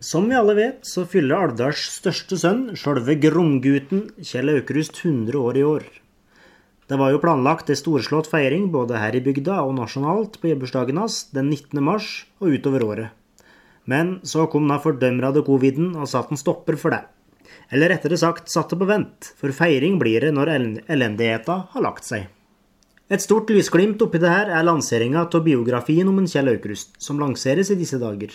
Som vi alle vet, så fyller Alvdals største sønn, sjølve Gromgutten, Kjell Aukrust, 100 år i år. Det var jo planlagt ei storslått feiring både her i bygda og nasjonalt på bursdagen hans den 19. mars og utover året. Men så kom den fordømrede coviden og satte en stopper for det. Eller rettere sagt satte på vent, for feiring blir det når elen- elendigheta har lagt seg. Et stort lysglimt oppi det her er lanseringa av biografien om en Kjell Aukrust, som lanseres i disse dager.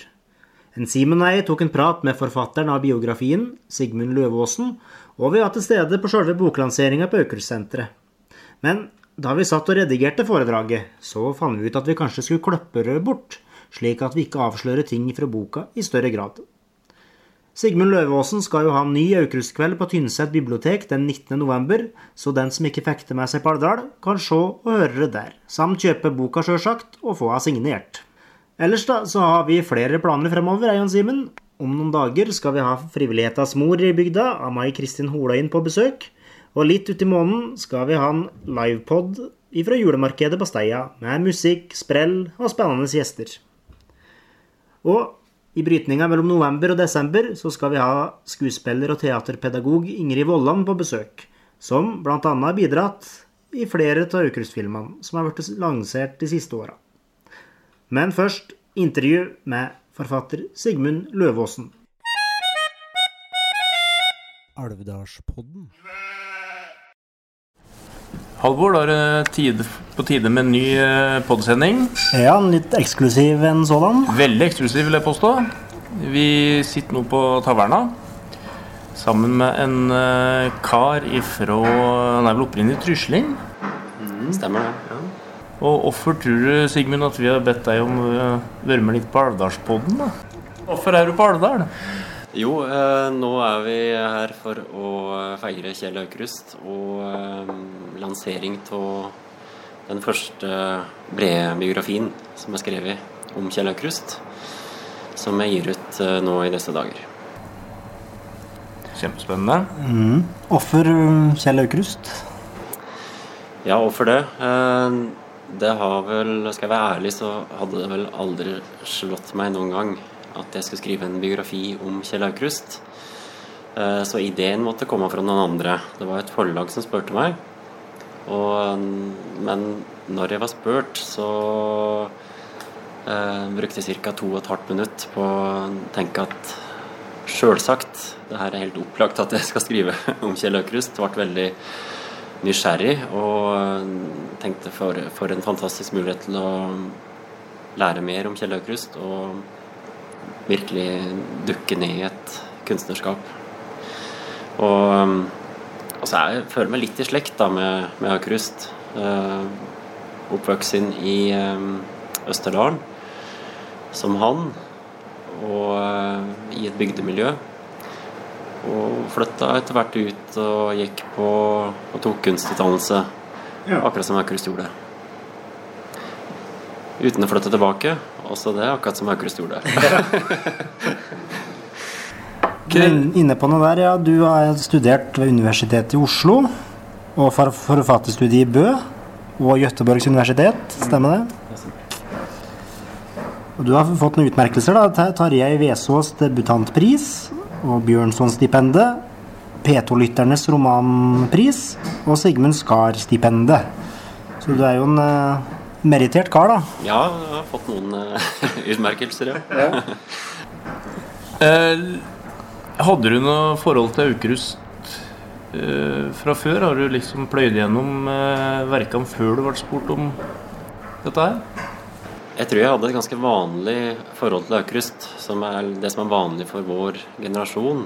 En Simen og jeg tok en prat med forfatteren av biografien, Sigmund Løvaasen, og vi var til stede på sjølve boklanseringa på Aukrustsenteret. Men da vi satt og redigerte foredraget, så fant vi ut at vi kanskje skulle kløppe bort, slik at vi ikke avslører ting fra boka i større grad. Sigmund Løvaasen skal jo ha en ny Aukrustkveld på Tynset bibliotek den 19. november, så den som ikke fikk det med seg på Alvdal, kan se og høre det der, samt kjøpe boka sjølsagt, og få henne signert. Ellers da, så har vi flere planer fremover, Eion Simen. Om noen dager skal vi ha Frivillighetas mor i bygda, av Mai Kristin Holøyen på besøk. Og litt uti måneden skal vi ha en livepod ifra julemarkedet på Steia, med musikk, sprell og spennende gjester. Og i brytninga mellom november og desember så skal vi ha skuespiller og teaterpedagog Ingrid Vollan på besøk, som bl.a. har bidratt i flere av Aukrust-filmene som har blitt lansert de siste åra. Men først intervju med forfatter Sigmund Løvaasen. Alvdalspodden. Halvor, da er det tid, på tide med en ny eh, podsending. Ja, en litt eksklusiv en sådan. Veldig eksklusiv, vil jeg påstå. Vi sitter nå på taverna sammen med en eh, kar ifra Han er vel opprinnelig trysling. Stemmer det. ja. Og hvorfor tror du, Sigmund, at vi har bedt deg om å være med litt på Alvdalspodden? da? Hvorfor er du på Alvdal? Jo, eh, nå er vi her for å feire Kjell Aukrust og eh, lansering av den første brede biografien som er skrevet om Kjell Aukrust, som jeg gir ut eh, nå i disse dager. Kjempespennende. Hvorfor um, Kjell Aukrust? Ja, og for det eh, Det har vel Skal jeg være ærlig, så hadde det vel aldri slått meg noen gang at jeg skulle skrive en biografi om Kjell Aukrust. Eh, Så ideen måtte komme fra noen andre. Det var et forlag som spurte meg. Og, men når jeg var spurt, så eh, brukte jeg ca. to og et halvt minutt på å tenke at sjølsagt, det her er helt opplagt at jeg skal skrive om Kjell Aukrust. Ble veldig nysgjerrig og tenkte for, for en fantastisk mulighet til å lære mer om Kjell Aukrust og virkelig dukke ned i et kunstnerskap. Og, og så jeg, føler meg litt i slekt da med, med Aukrust. Uh, oppvokst i eh, Østerdalen som han, og eh, i et bygdemiljø. Og flytta etter hvert ut og gikk på og tok kunstutdannelse. Akkurat som Aukrust gjorde. Uten å flytte tilbake. Også det, akkurat som Aukrust gjorde. Men inne på noe der, ja. Du har studert ved Universitetet i Oslo. Og forfatterstudiet i Bø. Og Gøteborgs universitet. Stemmer det? Og du har fått noen utmerkelser. da. Tarjei Vesaas debutantpris. Og Bjørnsonstipendet. P2-lytternes romanpris. Og Sigmund Skar-stipendet. Så du er jo en eh, merittert kar, da. Ja, jeg har fått noen eh, utmerkelser, ja. Eh, Hadde du noe forhold til Aukrust eh, fra før? Har du liksom pløyd gjennom eh, verkene før du ble spurt om dette her? Jeg tror jeg hadde et ganske vanlig forhold til Aukrust, som er det som er vanlig for vår generasjon.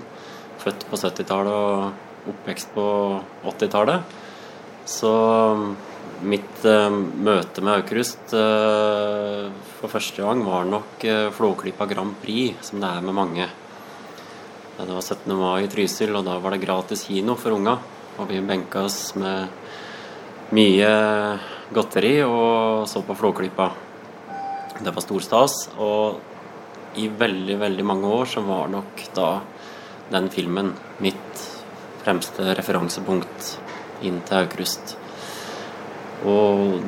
Født på 70-tallet og oppvekst på 80-tallet. Så mitt eh, møte med Aukrust eh, for første gang var nok eh, Flåklypa Grand Prix, som det er med mange. Det var 17. mai i Trysil, og da var det gratis kino for unga. Og vi benka oss med mye godteri og så på Flåklypa. Det var stor stas. Og i veldig, veldig mange år så var nok da den filmen mitt fremste referansepunkt inn til Aukrust. Og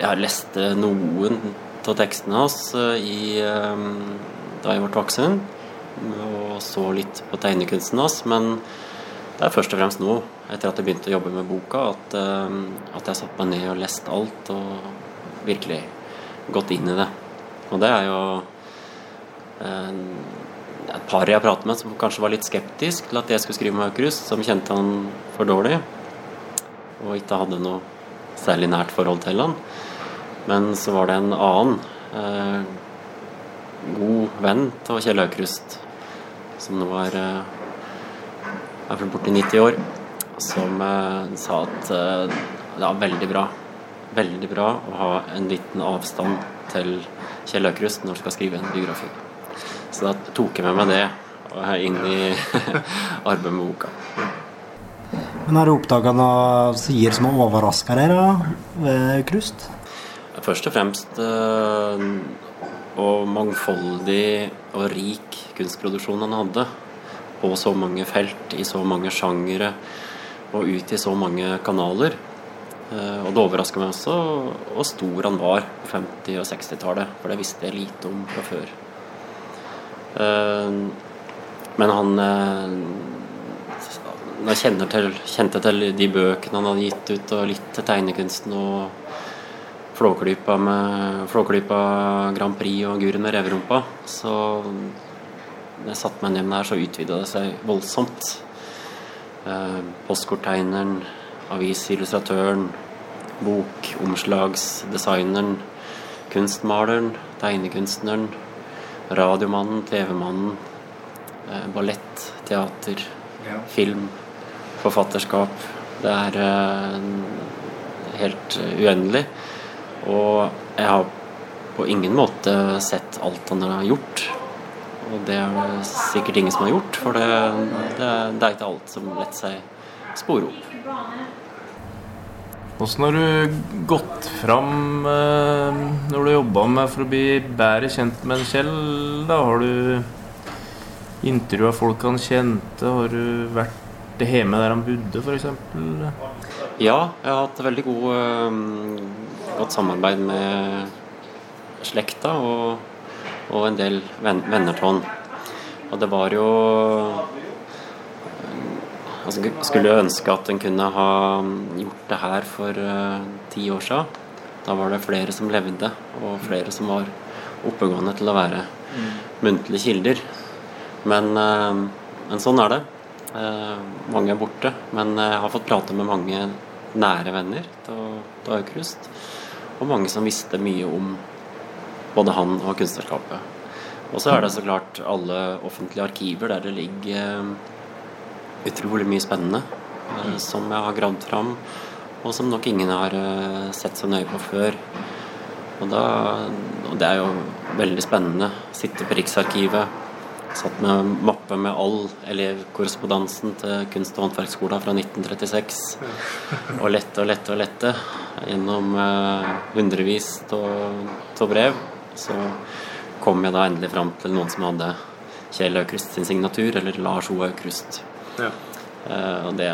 jeg leste noen av tekstene hans eh, i, eh, da jeg ble voksen, og så litt på tegnekunsten hans, men det er først og fremst nå, etter at jeg begynte å jobbe med boka, at, eh, at jeg satte meg ned og leste alt og virkelig gått inn i det. Og det er jo et par jeg pratet med som kanskje var litt skeptisk til at jeg skulle skrive med Aukrust, som kjente han for dårlig og ikke hadde noe særlig nært forhold til han. Men så var det en annen eh, god venn av Kjell Aukrust, som nå er eh, i borti 90 år, som eh, sa at eh, det var veldig bra. Veldig bra å ha en liten avstand til Kjell Aukrust når du skal skrive en biografi. Så da tok jeg med meg det inn i arbeidet med boka. Men har du oppdaga noe sider som har overraska deg da, ved Krust? Først og fremst øh, og mangfoldig og rik kunstproduksjon han hadde. På så mange felt, i så mange sjangere og ut i så mange kanaler. Uh, og det overraska meg også hvor stor han var på 50- og 60-tallet, for det visste jeg lite om fra før. Men han jeg kjenner til, kjente til de bøkene han hadde gitt ut, og litt til tegnekunsten og Flåklypa med Flåklypa Grand Prix og Guren med reverumpa. Så da jeg satte meg ned med det her, så utvida det seg voldsomt. Eh, Postkorttegneren, avisillustratøren, bokomslagsdesigneren, kunstmaleren, tegnekunstneren, radiomannen, TV-mannen, eh, ballett, teater, ja. film forfatterskap. Det er uh, helt uendelig. Og jeg har på ingen måte sett alt han har gjort. Og det er det sikkert ingen som har gjort, for det, det, det er ikke alt som lett seg spore opp. Åssen har du gått fram eh, når du jobba med for å bli bedre kjent med en Kjell? Da har du intervjua folk han kjente? Har du vært det hjemme der han bodde, f.eks.? Ja, jeg har hatt veldig god, uh, godt samarbeid med slekta og, og en del venner av han. Og det var jo altså, Skulle ønske at en kunne ha gjort det her for uh, ti år siden. Da var det flere som levde, og flere som var oppegående til å være mm. muntlige kilder. Men, uh, men sånn er det. Eh, mange er borte, men jeg har fått prate med mange nære venner til Aukrust. Og mange som visste mye om både han og kunstnerskapet. Og så er det så klart alle offentlige arkiver der det ligger eh, utrolig mye spennende eh, som jeg har gravd fram, og som nok ingen har sett så nøye på før. Og, da, og det er jo veldig spennende. Sitte på Riksarkivet Satt med mappe med all elevkorrespondansen til kunst- og håndverksskolen fra 1936. Og lette og lette og lette gjennom eh, hundrevis av brev. Så kom jeg da endelig fram til noen som hadde Kjell Aukrust sin signatur, eller Lars O. Aukrust. Ja. Eh, og det,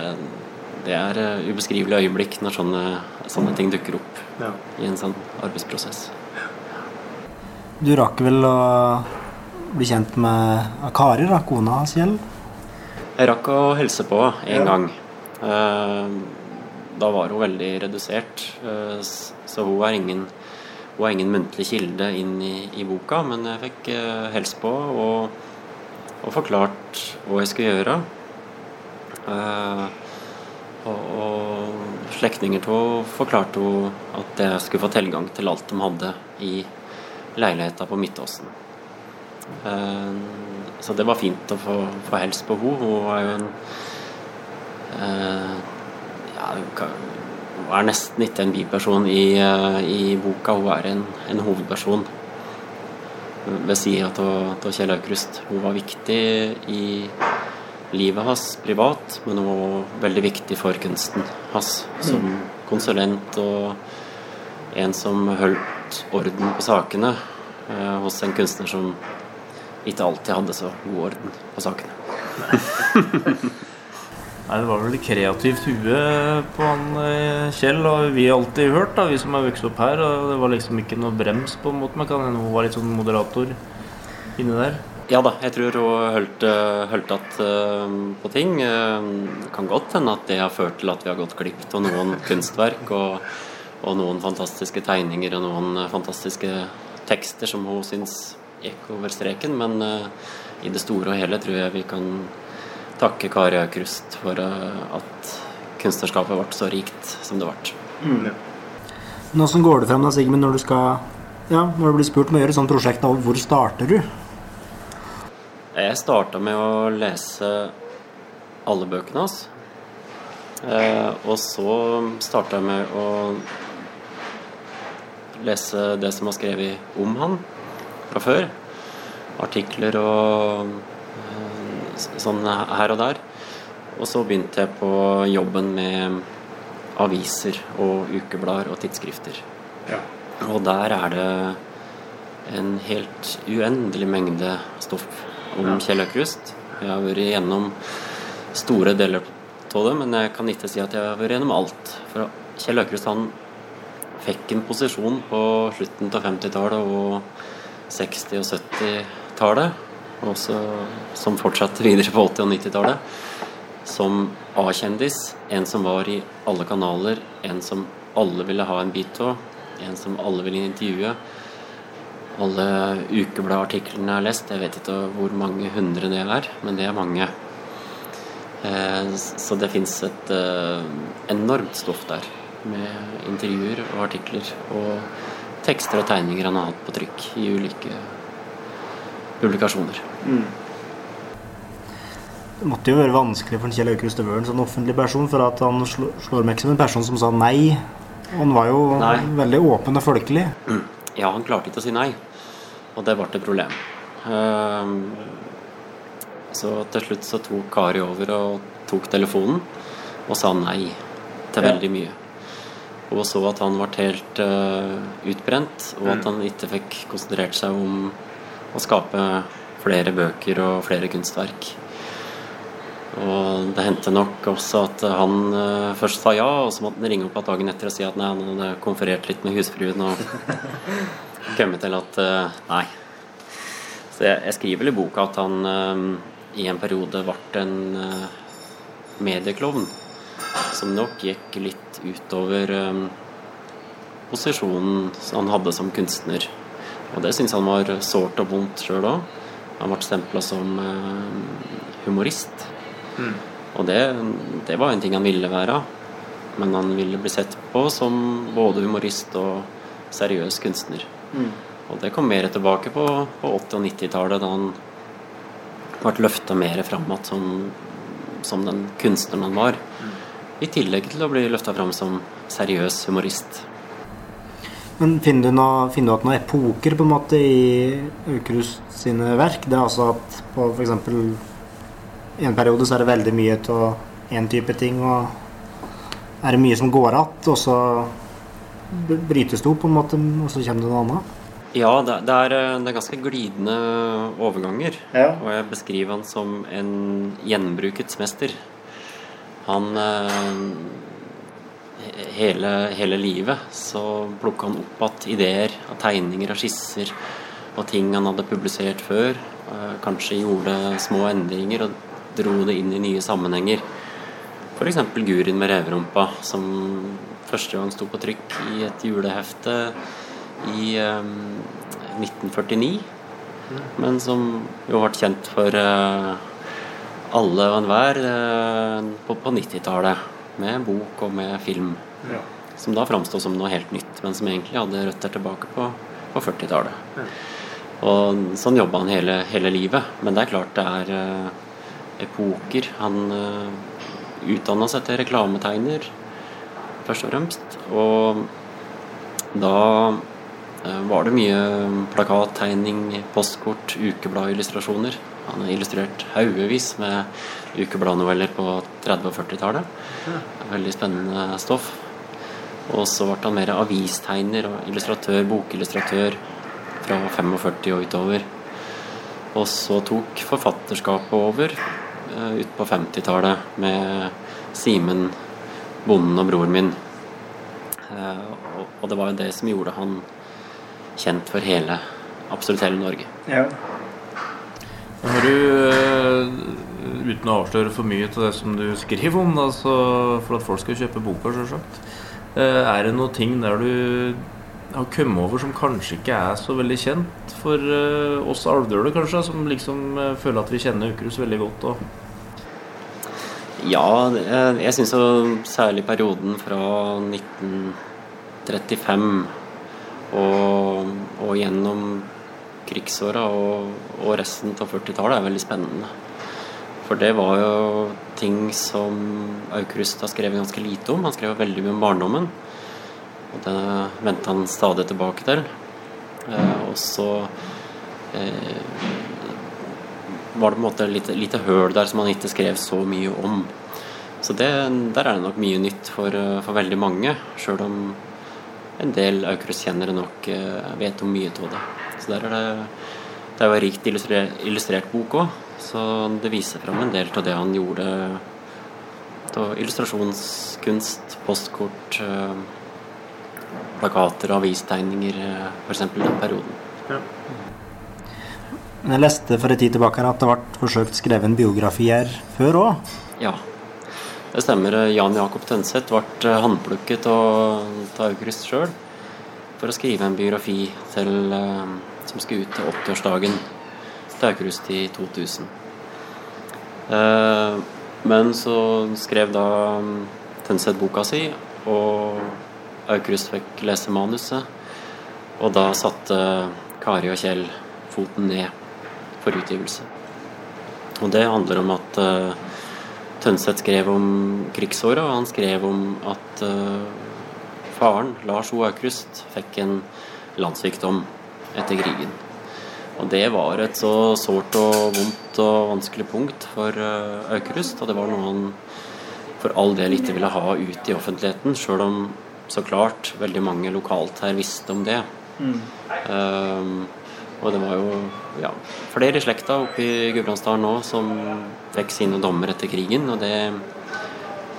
det er uh, ubeskrivelige øyeblikk når sånne, sånne ting dukker opp ja. i en sånn arbeidsprosess. Du rakk vel å bli kjent med Kari, da, kona hans Kjell? Jeg rakk å hilse på en ja. gang. Eh, da var hun veldig redusert, eh, så hun er ingen, hun er ingen muntlig kilde inn i, i, boka, men jeg fikk hilse på. Og og forklart hva jeg skulle gjøre. Eh, og, og slektninger av forklarte hun at jeg skulle få tilgang til alt de hadde i leiligheta på Midtåsen. Eh, så det var fint å få, få helst på henne. Hun var jo en eh, ja, hun er nesten ikke en biperson i, eh, i boka, hun er en, en hovedperson ved sida av Kjell Aukrust. Hun var viktig i livet hans privat, men hun var veldig viktig for kunsten hans som mm. konsulent og en som holdt orden på sakene eh, hos en kunstner som ikke alltid hadde så god orden på sakene. Nei, Det var vel kreativt hue på han eh, Kjell, og vi har alltid hørt, da, vi som har vokst opp her. og Det var liksom ikke noe brems, på en måte. Man kan hende hun var litt sånn moderator inni der. Ja da, jeg tror hun holdt igjen uh, på ting. Uh, kan godt hende at det har ført til at vi har gått glipp av noen kunstverk og, og, noen fantastiske tegninger og noen fantastiske tekster som hun syns gikk over streken. Men uh, i det store og hele tror jeg vi kan takke Kari Aukrust for uh, at kunstnerskapet ble så rikt som det ble. Mm. Nå Hvordan går det frem da, Sigmund, når du skal ja, når du blir spurt om å gjøre et sånt prosjekt, hvor starter du? Jeg starta med å lese alle bøkene hans. Eh, og så starta jeg med å lese det som var skrevet om han fra før. Artikler og sånn her og der. Og så begynte jeg på jobben med aviser og ukeblader og tidsskrifter. Ja. Og der er det en helt uendelig mengde stoff om ja. Kjell Aukrust. Jeg har vært gjennom store deler av det, men jeg kan ikke si at jeg har vært gjennom alt. For Kjell Aukrust han fikk en posisjon på slutten av 50-tallet og 60- og 70-tallet og som fortsatte videre på 80- og 90-tallet. Som A-kjendis. En som var i alle kanaler. En som alle ville ha en bit av. En som alle ville intervjue. Alle ukebladartiklene jeg har lest, jeg vet ikke hvor mange hundre det er, men det er mange. Eh, så det fins et eh, enormt stoff der. Med intervjuer og artikler. Og tekster og tegninger han har hatt på trykk i ulike publikasjoner. Mm. Det måtte jo være vanskelig for Kjell Aukrust å være en sånn offentlig person, for at han slår meg ikke som en person som sa nei. Han var jo nei. veldig åpen og folkelig. Mm. Ja, han klarte ikke å si nei, og det ble et problem. Ehm, så til slutt så tok Kari over og tok telefonen og sa nei til veldig mye. Og så at han ble helt uh, utbrent, og at mm. han ikke fikk konsentrert seg om å skape flere bøker og flere kunstverk. Og det hendte nok også at han uh, først sa ja, og så måtte han ringe opp dagen etter og si at nei, han hadde konferert litt med husfruen og kommet til at uh, nei. Så jeg, jeg, skriver vel i boka at han i en periode ble en medieklovn som nok gikk litt utover posisjonen han hadde som kunstner. Og det syns han var sårt og vondt sjøl òg. Han ble stempla som uh, humorist. Mm. Og det, det, var en ting han ville være. Men han ville bli sett på som både humorist og seriøs kunstner. Mm. Og det kom mer tilbake på, på 80- og 90-tallet, da han ble løfta mer fram igjen som, som, den kunstneren han var. Mm. I tillegg til å bli løfta fram som seriøs humorist. Men finner du, noe, finner du at noen epoker på en måte i Aukrust sine verk? Det er altså at på f.eks. en periode så er det veldig mye av én type ting, og er det mye som går igjen, og så brytes det opp, på en måte, og så kommer det noe annet? Ja, det, det, er, det er, ganske glidende overganger. Ja. Og jeg beskriver han som en gjenbrukets mester. Han eh, hele, hele livet så plukka han opp igjen ideer av tegninger og skisser og ting han hadde publisert før. Eh, kanskje gjorde små endringer og dro det inn i nye sammenhenger. F.eks. Gurin med reverumpa, som første gang sto på trykk i et julehefte i um, 1949. men som jo ble kjent for eh, alle og enhver eh, på, på 90-tallet. Med bok og med film. Ja. Som da framsto som noe helt nytt, men som egentlig hadde røtter tilbake på, på 40-tallet. Og sånn jobba han hele, hele livet. Men det er klart det er uh, epoker. Han uh, utdanna seg til reklametegner, først og fremst. Og da eh, var det mye plakattegning, postkort, ukebladillustrasjoner. Han har illustrert haugevis med ukebladnoveller på 30- og 40-tallet. Veldig spennende stoff. Og så ble han mer avistegner og illustratør, bokillustratør fra 45 og utover. Og så tok forfatterskapet over uh, ut på 50-tallet med Simen, bonden og broren min. Uh, og, og, det var jo det som gjorde han kjent for hele, absolutt hele Norge. Ja. Har du, uh, uten å avsløre for mye til det som du skriver om, da, for at folk skal kjøpe boka, sjølsagt, er det noen ting der du har kommet over som kanskje ikke er så veldig kjent for uh, oss alvdøle, kanskje, som liksom føler at vi kjenner Ukrus veldig godt? Og... Ja, jeg, syns særlig perioden fra 1935 og, og gjennom krigsåra og, og, resten av 40-tallet er veldig spennende. For det var jo ting som Aukrust har skrevet ganske lite om. Han skrev veldig mye om barndommen. Og det vendte han stadig tilbake til. Eh, og så eh, var det på en måte lite, lite høl der som han ikke skrev så mye om. Så det, der er det nok mye nytt for, for veldig mange, sjøl om en del Aukrust-kjennere nok eh, vet om mye av det. Så der er det det er jo rikt illustrert, illustrert bok òg, så det viser fram en del av det han gjorde av illustrasjonskunst, postkort, plakater og avistegninger f.eks. den perioden. Ja. Jeg leste for en tid tilbake at det ble forsøkt skrevet en biografi her før òg? Ja, det stemmer. Jan Jakob Tønseth ble håndplukket av Aukrust sjøl for å skrive en biografi til, som skulle ut til 80-årsdagen til Aukrust i 2000. Men så skrev da Tønseth boka si, og Aukrust fikk lese manuset, og da satte Kari og Kjell foten ned for utgivelse. Og det handler om at uh, Tønseth skrev om krigsåra, og han skrev om at uh, faren, Lars O. Aukrust, fikk en landssykdom etter krigen. Og det var et så sårt og vondt og vanskelig punkt for uh, Aukrust, og det var noe han for all del ikke ville ha ut i offentligheten, sjøl om så klart veldig mange lokalt her visste om det. Mm. Um, og det var jo ja, flere i slekta oppe i Gudbrandsdalen nå som fikk sine dommer etter krigen, og det,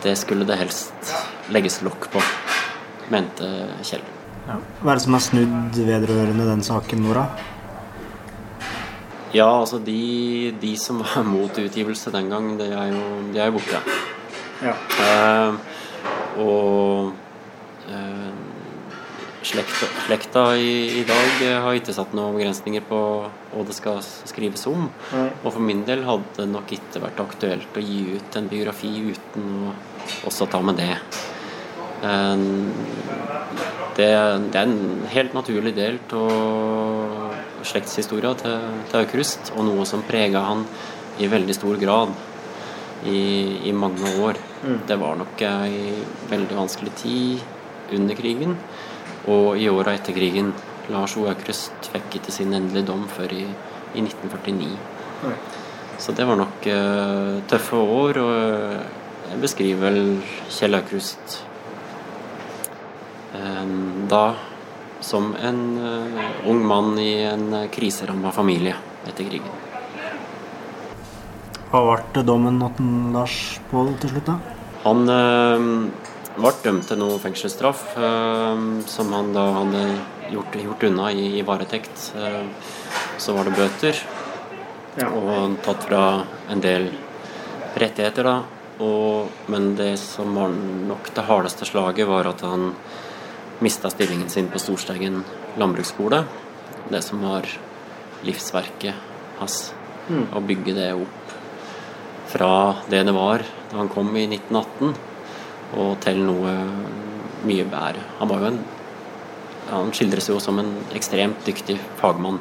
det skulle det helst legges lokk på, mente Kjell. Ja. Hva er det som har snudd vedrørende den saken, Nora? Ja, altså de, de, som var mot utgivelse den gang, de er jo, de er jo borte. Ja. Eh, og Eh, slekta, slekta i, i, dag eh, har ikke satt noen begrensninger på hva det skal skrives om. Nei. Og for min del hadde det nok ikke vært aktuelt å gi ut en biografi uten å også ta med det. Det, det er en helt naturlig del av slektshistoria til, til Aukrust, og noe som prega han i veldig stor grad i, i mange år. Mm. Det var nok ei veldig vanskelig tid under krigen og i åra etter krigen. Lars O. Aukrust fikk ikke sin endelige dom før i, i 1949. Nei. Så det var nok uh, tøffe år, og jeg beskriver vel Kjell Aukrust um, da som en uh, ung mann i en kriseramma familie etter krigen. Hva ble dommen til Lars Pål til slutt, da? Han ble dømt til noe fengselsstraff eh, som han da hadde gjort, gjort unna i, i varetekt. Eh, så var det bøter ja. og tatt fra en del rettigheter, da. Og, men det som var nok det hardeste slaget, var at han mista stillingen sin på Storsteigen landbruksskole. Det som var livsverket hans. Og bygge det opp fra det det var da han kom i 1918, og til noe mye bedre. Han var jo en Han skildres jo som en ekstremt dyktig fagmann.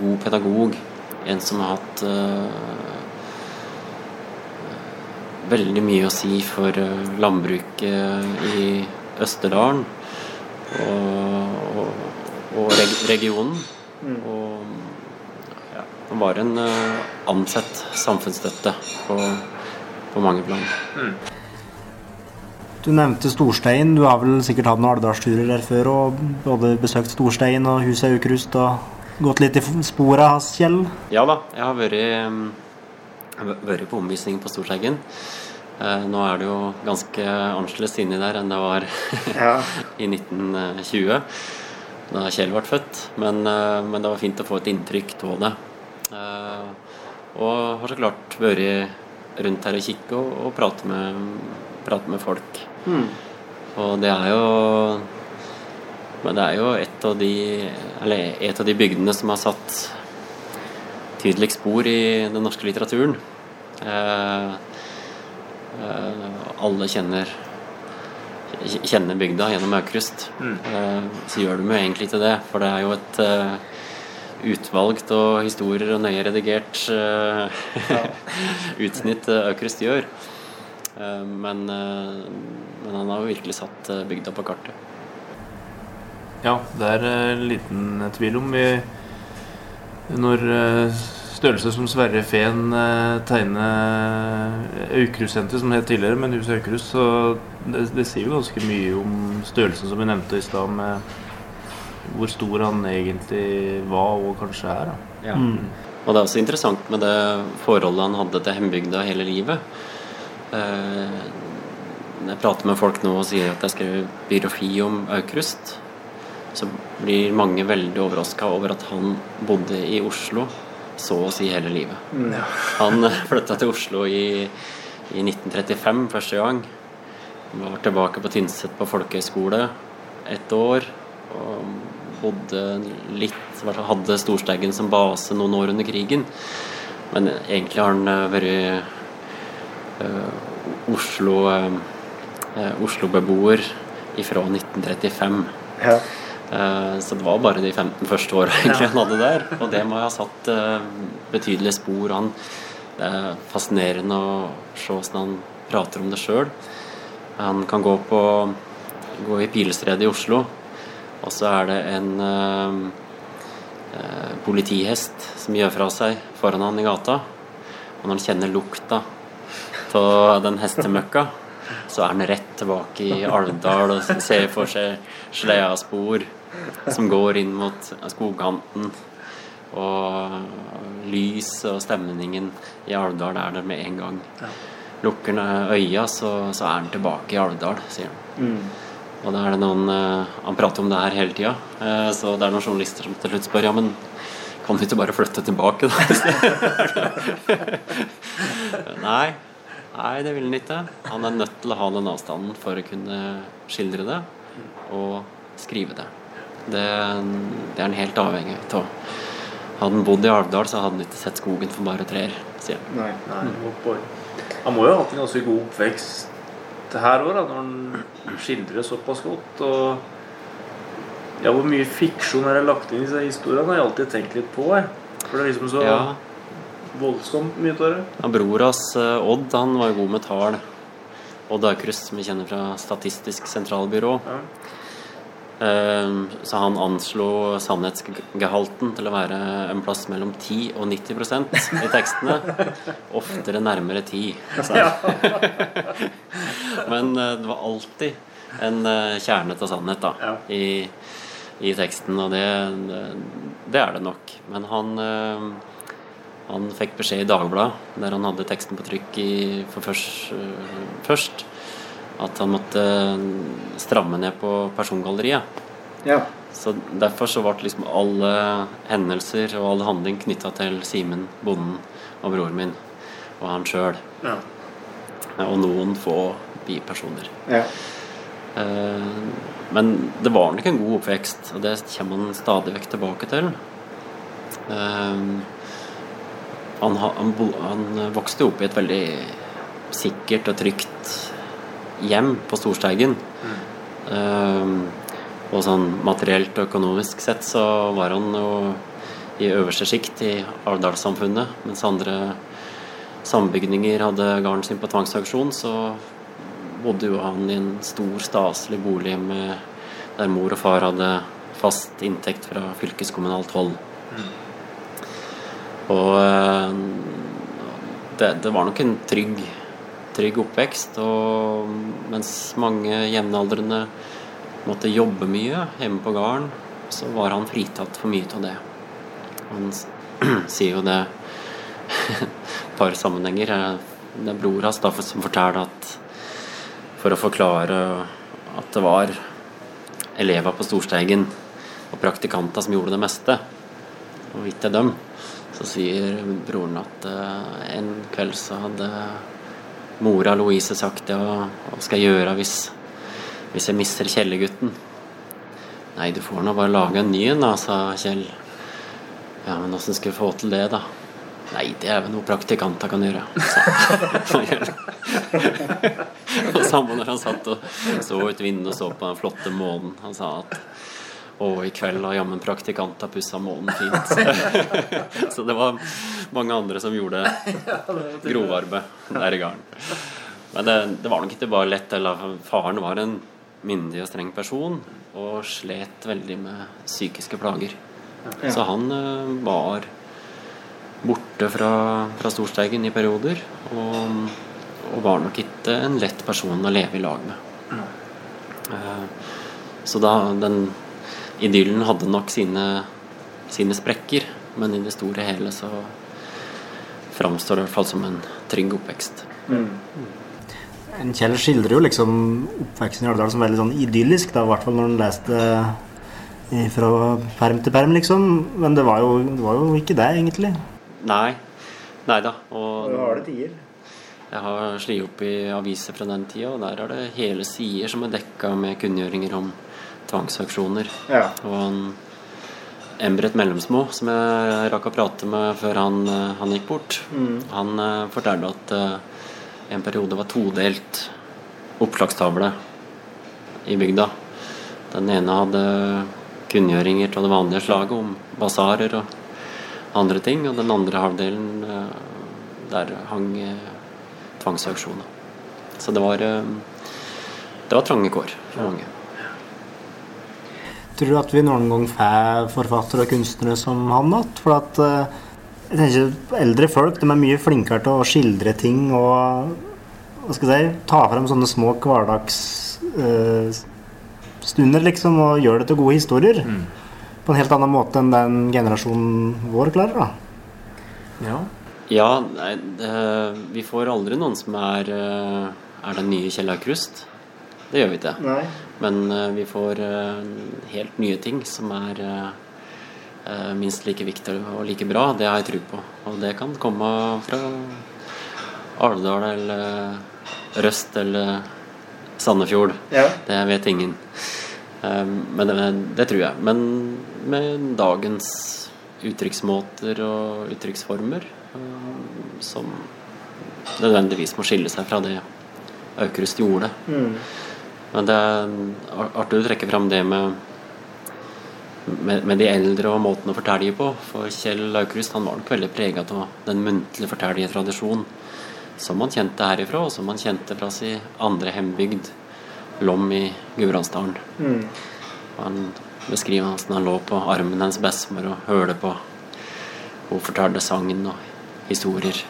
God pedagog. En som har hatt uh, veldig mye å si for eh, landbruket i Østerdalen og, og, og reg regionen. Og ja, han var en uh, ansett samfunnsstøtte på, på mange plan. Du nevnte Storstein. Du har vel sikkert hatt noen alvdalsturer der før og både besøkt Storstein og huset Aukrust og gått litt i sporet hans, Kjell? Ja da, jeg har vært, mm, vært på omvisning på Storsteigen. Eh, Nå er det jo ganske annerledes inni der enn det var i 1920, da Kjell ble født. Men, eh, men det var fint å få et inntrykk av det. Eh, Og har så klart vært rundt her og kikket og, og pratet med, prate med folk. Og det er jo Men det er jo et av de Eller et av de bygdene som har satt tydeligst spor i den norske litteraturen. Eh, eh, alle kjenner kjenner bygda gjennom Aukrust. Eh, så gjør de jo egentlig ikke det, for det er jo et eh, utvalgt og historier og nøye redigert eh, utsnitt eh, Aukrust gjør. Eh, men, eh, men han har jo virkelig satt eh, bygda på kartet. Ja, det er en liten tvil om vi Når størrelser som Sverre Fehn eh, tegner Aukrust-senteret, som det het tidligere, men huset Aukrust, så det, det sier jo ganske mye om størrelsen som vi nevnte i stad, med hvor stor han egentlig var og kanskje er. Da. Ja. Og det er også interessant med det forholdet han hadde til hjembygda hele livet. Eh, når jeg prater med folk nå og sier at jeg skrev biografi om Aukrust, så blir mange veldig overraska over at han bodde i Oslo så å si hele livet. Han flytta til Oslo i, i 1935 første gang. Var tilbake på Tynset på folkehøyskole et år. Og bodde litt Hadde Storsteigen som base noen år under krigen. Men egentlig har han eh, vært eh, Oslo eh, Oslo-beboer ifra 1935. Eh, Så det var bare de 15 første åra egentlig han hadde der. Og det må ha satt betydelige spor. Han, det er fascinerende å se hvordan han prater om det sjøl. Han kan gå på gå i Pilestredet i Oslo, og så er det en eh, politihest som gjør fra seg foran han i gata. Og når han kjenner lukta av den hestemøkka, så er han rett tilbake i Alvdal og ser for seg sleaspor som går inn mot skogkanten. Og lyset og stemningen i Alvdal er der med en gang. Lukker han øya, så, så er han tilbake i Alvdal, sier han. Og da er det noen eh, Han prater om det her hele tida. Eh, så det er noen journalister som til slutt spør ja, men kan du ikke bare flytte tilbake, da? nei. Nei, det vil han ikke. Han er nødt til å ha den avstanden for å kunne skildre det og skrive det. Det, det er han helt avhengig av. Hadde han bodd i Alvdal, så hadde han ikke sett skogen for bare trær, sier han. Nei, nei, Han må jo ha hatt en ganske god oppvekst her òg, når han skildrer såpass godt. Og ja, hvor mye fiksjon er det lagt inn i disse historiene, har jeg alltid tenkt litt på. Jeg. For det er liksom så Ja, voldsomt mye av det. Ja, Bror hans, eh, Odd, han var jo god med tall. Odd Aukrust, som vi kjenner fra Statistisk sentralbyrå. Ja. Eh, Så han anslo sannhetsgehalten til å være en plass mellom 10 og 90% i tekstene. Oftere nærmere 10. sa. Men eh, det var alltid en eh, kjerne til sannhet da, Ja. i, i teksten, og det, det er det nok. Men han han fikk beskjed i Dagbladet, der han hadde teksten på trykk i, for først, øh, først, at han måtte stramme ned på persongalleriet. Ja. Så Derfor så ble liksom alle hendelser og all handling knytta til Simen, bonden, og broren min og han sjøl. Ja. Og noen få bipersoner. Ja. Eh, Men det var nok en god oppvekst, og det kommer han stadig vekk tilbake til. Han, han, han, vokste opp i et veldig sikkert og trygt hjem på Storsteigen. Mm. Um, og sånn materielt og økonomisk sett så var han jo i øverste sjikt i Alvdalssamfunnet, mens andre sambygninger hadde gården sin på tvangsauksjon, så bodde jo han i en stor, staselig bolig med, der mor og far hadde fast inntekt fra fylkeskommunalt hold. Mm. Og eh, det, det, var nok en trygg, trygg oppvekst. Og mens mange jevnaldrende måtte jobbe mye hjemme på gården, så var han fritatt for mye av det. Han sier jo det et par sammenhenger. Det er bror hans som forteller at for å forklare at det var elever på Storsteigen og praktikanter som gjorde det meste, og ikke dem, så sier broren at uh, en kveld så hadde mora Louise sagt ja, hva skal jeg gjøre hvis, hvis jeg mister Kjellegutten? Nei, du får nå bare lage en ny en, da, sa Kjell. Ja, men åssen skal vi få til det, da? Nei, det er vel noe praktikanter kan gjøre. og samme når han satt og så ut vinduet og så på den flotte månen. Han sa at og i kveld har jammen praktikanta pussa månen fint. så det var mange andre som gjorde grovarbeid der i gården. Men det, det, var nok ikke bare lett. Eller faren var en myndig og streng person og slet veldig med psykiske plager. Så han uh, var borte fra, fra Storsteigen i perioder. Og, og, var nok ikke en lett person å leve i lag med. Uh, så da den idyllen hadde nok sine, sine sprekker, men i det store hele så framstår det i hvert fall som en trygg oppvekst. Mm. En Kjell skildrer jo liksom oppveksten i Alvdal som veldig sånn idyllisk, da, i hvert fall når han leste fra perm til perm, liksom. Men det var jo, det var jo ikke det, egentlig. Nei. Nei da. Og det var det tider. Jeg har slått opp i aviser fra den tida, og der er det hele sider som er dekka med kunngjøringer om tvangsauksjoner. Ja. Og han Embret Mellomsmo, som jeg rakk å prate med før han, eh, han gikk bort, mm. han uh, fortalte at uh, en periode var todelt oppslagstavle i bygda. Den ene hadde kunngjøringer av det vanlige slaget om basarer og andre ting, og den andre halvdelen uh, der hang tvangsauksjoner. Så det var, det var trange kår for mange. Tror du at vi noen gang får forfattere og kunstnere som han igjen? For at eh, jeg tenker eldre folk de er mye flinkere til å skildre ting og hva skal jeg si, ta frem sånne små hverdagsstunder, uh, liksom, og gjøre det til gode historier. Mm. På en helt annen måte enn den generasjonen vår klarer. da. Ja. Ja, nei, det, vi får aldri noen som er, eh, er den nye Kjell Aukrust. Det gjør vi ikke. Nei. Men uh, vi får uh, helt nye ting som er uh, minst like viktig og like bra. Det har jeg tro på. Og det kan komme fra Alvdal eller Røst eller Sandefjord. Ja. Det vet ingen. men det, det, tror jeg. Men med dagens uttrykksmåter og uttrykksformer som nødvendigvis må skille seg fra det Aukrust gjorde. Mm. Men det er artig å trekke fram det med, med, med, de eldre og måten å fortelle på. For Kjell Aukrust han var nok veldig prega av den muntlige fortellertradisjonen som han kjente herifra, og som han kjente fra sin andre hjembygd, Lom i Gudbrandsdalen. Mm. Han beskriver hvordan han lå på armen hennes bestemor og hørte på hun fortalte sangen og historier.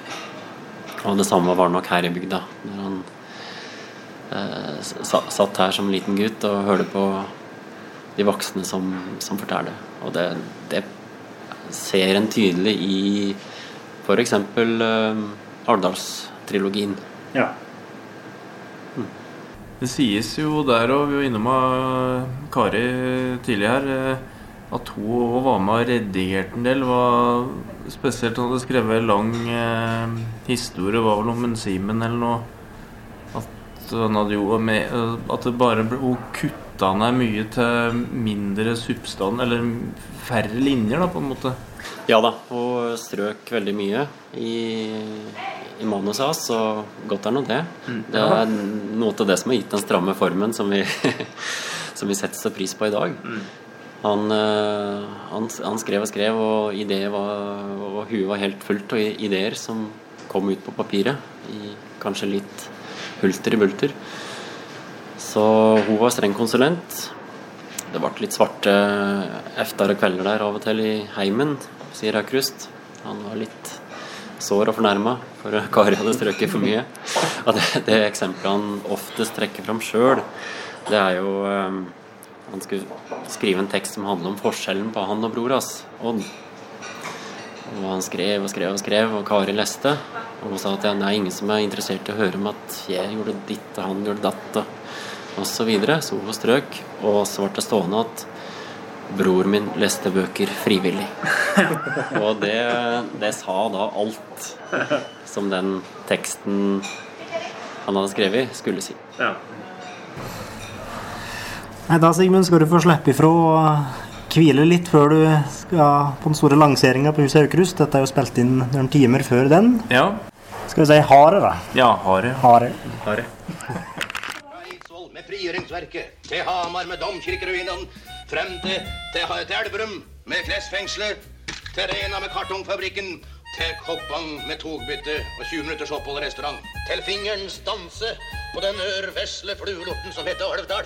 Og det samme var nok her i bygda. når han satt her som liten gutt og hørte på de voksne som, som forteller. Og det, det, ser en tydelig i f.eks. Eh, Alvdalstrilogien. Ja. Mm. Det sies jo der, og vi var innom av Kari tidlig her, eh, at hun var med og redigerte en del. Var spesielt hun hadde skrevet en lang eh, historie, var vel om en Simen eller noe han hadde jo med At det bare ble, hun kutta ned mye til mindre substans, eller færre linjer, da, på en måte. Ja da, hun strøk veldig mye i, i manuset hans, og godt er nå det. Det er noe av det som har gitt den stramme formen som vi, som vi setter så pris på i dag. Han, eh, han, han skrev og skrev, og, ideer var, og huet var helt fullt av ideer som kom ut på papiret. I kanskje litt hulter i bulter. Så hun var streng konsulent. Det ble litt svarte efter og kvelder der av og til i heimen, sier Aukrust. Han var litt sår og fornærma for Kari hadde strøket for mye. Og det, det eksempelet han oftest trekker fram sjøl, det er jo um, Han skulle skrive en tekst som handler om forskjellen på han og bror hans, Odd. Og han skrev og skrev og skrev, og Kari leste. Og hun sa at det er ingen som er interessert i å høre om at jeg gjorde ditt, og han gjorde datt, og, så videre. Så hun strøk. Og så ble det stående at bror min leste bøker frivillig. og det, det sa da alt som den teksten han hadde skrevet, skulle si. Ja. Nei, da Sigmund skal du få slippe ifra hvile litt før du skal på den store lanseringa på Huset Aukrust. Dette er jo spilt inn noen timer før den. ja. Skal vi si hare, da? Ja, hare. Hare. Hare. Fra Eidsvoll med frigjøringsverket, til Hamar med domkirkeruinene, frem til, til, til Elverum med klesfengselet, til Rena med kartongfabrikken, til Koppang med togbytte og 20 minutters opphold i restaurant. Til fingerens danse på den ørvesle fluelorten som heter Alvdal.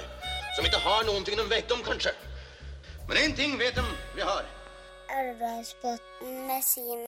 Som ikke har noen ting de vet om, kanskje. Men én ting vet de vi har. Alvdalsbotn med Simen.